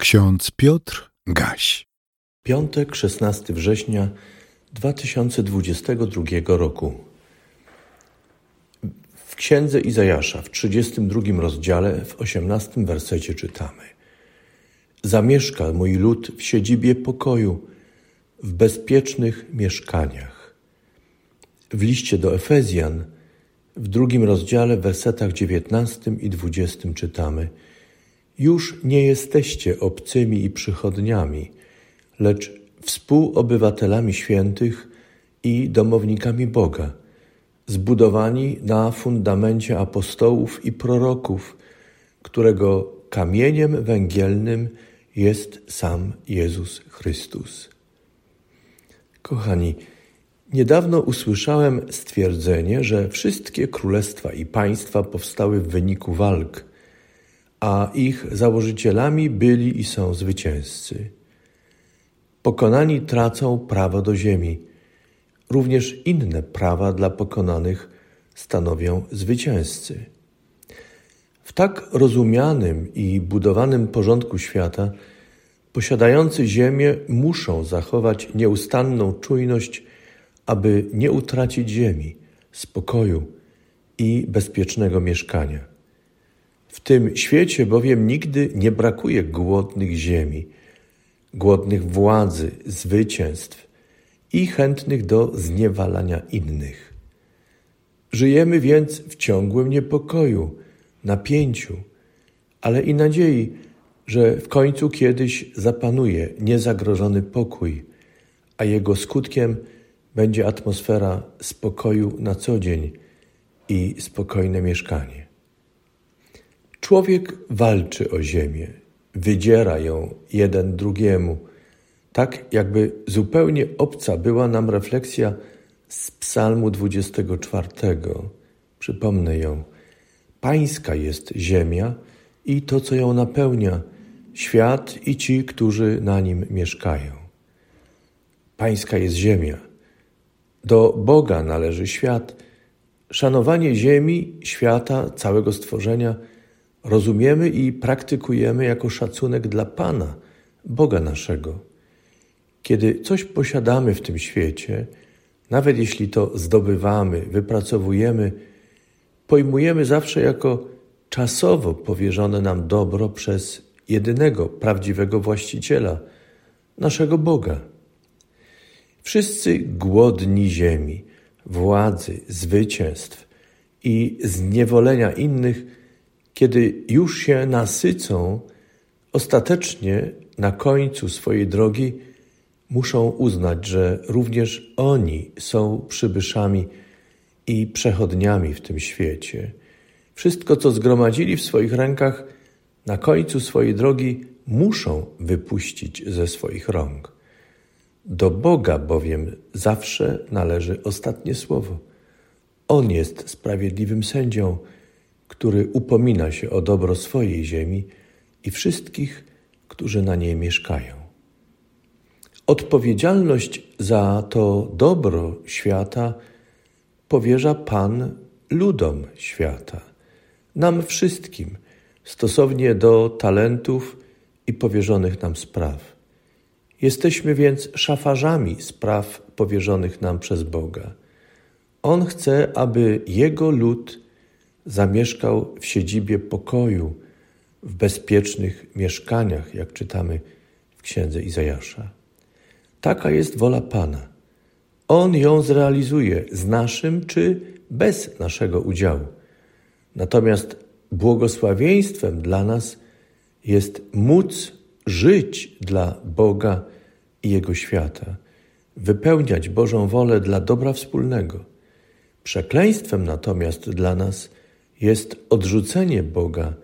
Ksiądz Piotr Gaś. Piątek, 16 września 2022 roku. W księdze Izajasza w 32 rozdziale w 18 wersecie czytamy: Zamieszka mój lud w siedzibie pokoju, w bezpiecznych mieszkaniach. W liście do Efezjan w drugim rozdziale w wersetach 19 i 20 czytamy: już nie jesteście obcymi i przychodniami, lecz współobywatelami świętych i domownikami Boga, zbudowani na fundamencie apostołów i proroków, którego kamieniem węgielnym jest sam Jezus Chrystus. Kochani, niedawno usłyszałem stwierdzenie, że wszystkie królestwa i państwa powstały w wyniku walk – a ich założycielami byli i są zwycięzcy. Pokonani tracą prawo do ziemi. Również inne prawa dla pokonanych stanowią zwycięzcy. W tak rozumianym i budowanym porządku świata posiadający ziemię muszą zachować nieustanną czujność, aby nie utracić ziemi, spokoju i bezpiecznego mieszkania. W tym świecie bowiem nigdy nie brakuje głodnych ziemi, głodnych władzy, zwycięstw i chętnych do zniewalania innych. Żyjemy więc w ciągłym niepokoju, napięciu, ale i nadziei, że w końcu kiedyś zapanuje niezagrożony pokój, a jego skutkiem będzie atmosfera spokoju na co dzień i spokojne mieszkanie. Człowiek walczy o ziemię, wydziera ją jeden drugiemu, tak jakby zupełnie obca była nam refleksja z Psalmu 24. Przypomnę ją. Pańska jest ziemia i to, co ją napełnia, świat i ci, którzy na nim mieszkają. Pańska jest ziemia. Do Boga należy świat. Szanowanie ziemi, świata, całego stworzenia – rozumiemy i praktykujemy jako szacunek dla Pana, Boga naszego. Kiedy coś posiadamy w tym świecie, nawet jeśli to zdobywamy, wypracowujemy, pojmujemy zawsze jako czasowo powierzone nam dobro przez jedynego prawdziwego właściciela, naszego Boga. Wszyscy głodni ziemi, władzy, zwycięstw i zniewolenia innych kiedy już się nasycą, ostatecznie na końcu swojej drogi muszą uznać, że również oni są przybyszami i przechodniami w tym świecie. Wszystko, co zgromadzili w swoich rękach, na końcu swojej drogi muszą wypuścić ze swoich rąk. Do Boga bowiem zawsze należy ostatnie słowo. On jest sprawiedliwym sędzią który upomina się o dobro swojej ziemi i wszystkich, którzy na niej mieszkają. Odpowiedzialność za to dobro świata powierza Pan ludom świata, nam wszystkim, stosownie do talentów i powierzonych nam spraw. Jesteśmy więc szafarzami spraw powierzonych nam przez Boga. On chce, aby Jego lud zamieszkał w siedzibie pokoju, w bezpiecznych mieszkaniach, jak czytamy w księdze Izajasza. Taka jest wola Pana. On ją zrealizuje z naszym czy bez naszego udziału. Natomiast błogosławieństwem dla nas jest móc żyć dla Boga i Jego świata, wypełniać Bożą wolę dla dobra wspólnego. Przekleństwem natomiast dla nas jest odrzucenie Boga,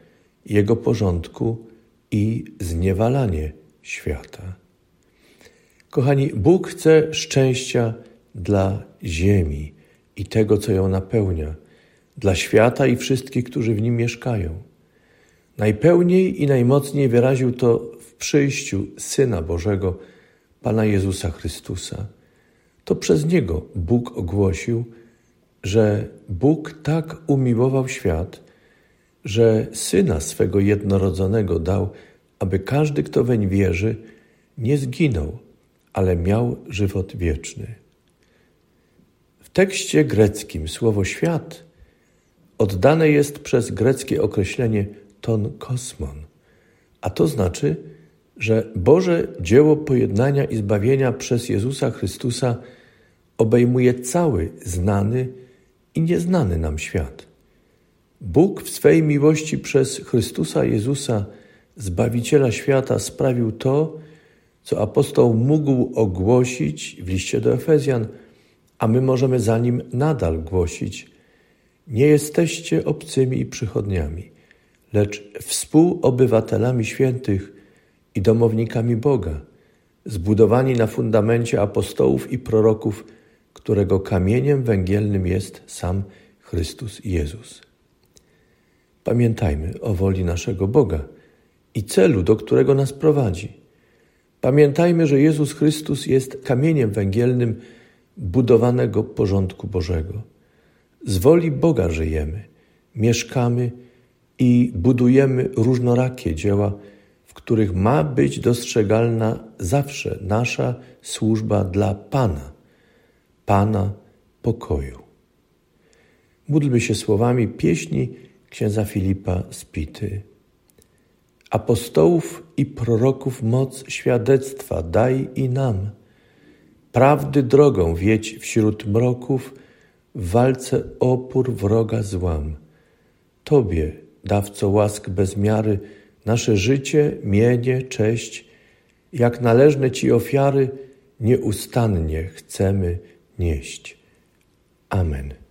Jego porządku i zniewalanie świata. Kochani, Bóg chce szczęścia dla ziemi i tego, co ją napełnia, dla świata i wszystkich, którzy w nim mieszkają. Najpełniej i najmocniej wyraził to w przyjściu Syna Bożego, Pana Jezusa Chrystusa. To przez Niego Bóg ogłosił, że Bóg tak umiłował świat, że Syna swego jednorodzonego dał, aby każdy, kto weń wierzy, nie zginął, ale miał żywot wieczny. W tekście greckim słowo świat oddane jest przez greckie określenie ton kosmon, a to znaczy, że Boże dzieło pojednania i zbawienia przez Jezusa Chrystusa obejmuje cały znany i nieznany nam świat. Bóg w swej miłości przez Chrystusa Jezusa, Zbawiciela świata, sprawił to, co apostoł mógł ogłosić w liście do Efezjan, a my możemy za nim nadal głosić. Nie jesteście obcymi i przychodniami, lecz współobywatelami świętych i domownikami Boga, zbudowani na fundamencie apostołów i proroków, którego kamieniem węgielnym jest sam Chrystus Jezus. Pamiętajmy o woli naszego Boga i celu, do którego nas prowadzi. Pamiętajmy, że Jezus Chrystus jest kamieniem węgielnym budowanego porządku Bożego. Z woli Boga żyjemy, mieszkamy i budujemy różnorakie dzieła, w których ma być dostrzegalna zawsze nasza służba dla Pana, Pana pokoju. Módlmy się słowami pieśni księdza Filipa Spity. Apostołów i proroków moc świadectwa daj i nam. Prawdy drogą wiedź wśród mroków, w walce opór wroga złam. Tobie, dawco łask bez miary, nasze życie, mienie, cześć, jak należne Ci ofiary, nieustannie chcemy nieść. Amen.